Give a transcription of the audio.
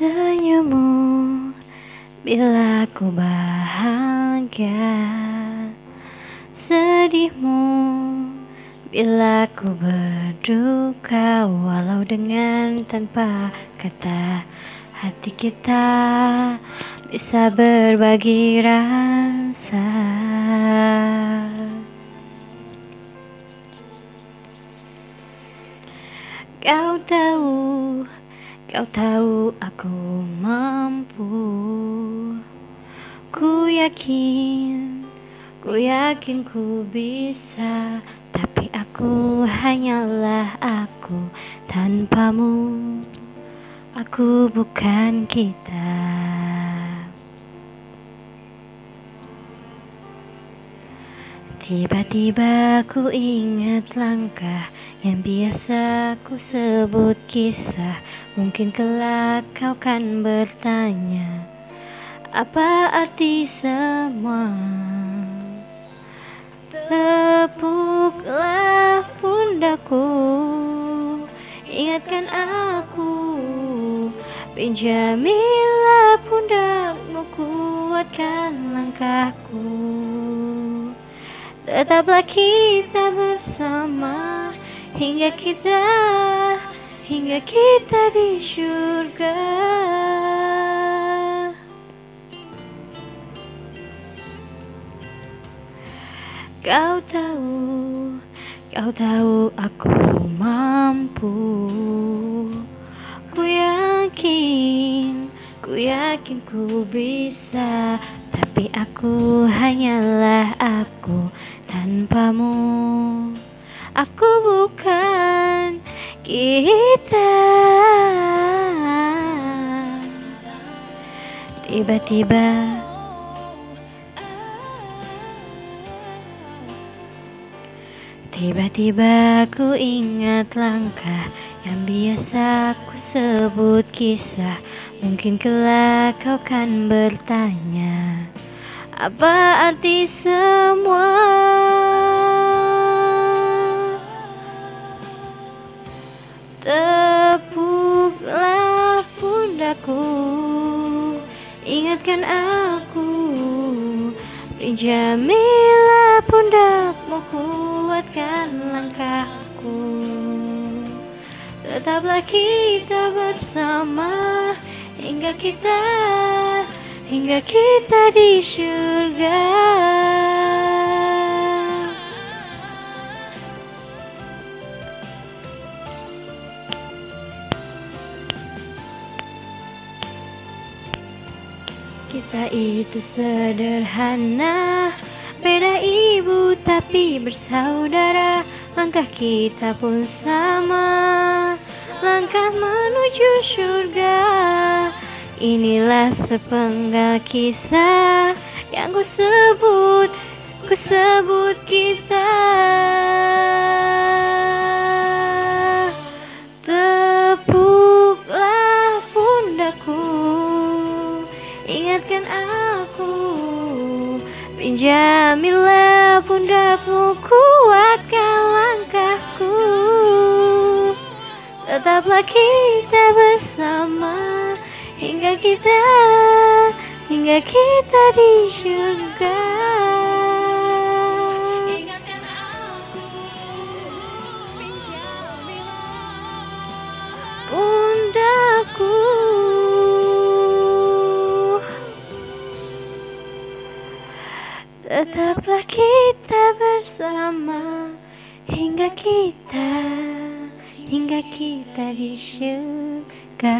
Senyummu bila ku bahagia. Sedihmu bila ku berduka Walau dengan tanpa kata Hati kita bisa berbagi rasa. Kau tahu Kau tahu aku mampu. Ku yakin Ku yakin ku bisa. Tapi aku hanyalah aku Tanpamu. Aku bukan kita Tiba-tiba ku ingat langkah yang biasa ku sebut kisah. Mungkin kelak kau kan bertanya Apa arti semua? Tepuklah pundakku Ingatkan aku. Pinjamilah pundakmu Kuatkan langkahku Tetaplah kita bersama Hingga kita Hingga kita di surga Kau tahu Kau tahu aku mampu. Ku yakin Ku yakin ku bisa Tapi aku hanyalah aku tanpamu. Aku bukan kita. Tiba-tiba Tiba-tiba ku ingat langkah yang biasa ku sebut kisah. Mungkin kelak kau kan bertanya Apa arti semua? Tepuklah pundakku Ingatkan aku. Pinjamilah pundakmu Kuatkan langkahku. Tetaplah kita bersama Hingga kita Hingga kita di surga. Kita itu sederhana. Beda ibu tapi bersaudara. Langkah kita pun sama. Langkah menuju surga Inilah sepenggal kisah Yang ku sebut Ku sebut kita. Tepuklah pundakku Ingatkan aku. Pinjamilah pundakmu Kuatkan langkahku. Tetaplah kita kita Hingga kita di surga. Ingatkan aku Pundakku Tetaplah kita bersama Hingga kita Hingga kita di surga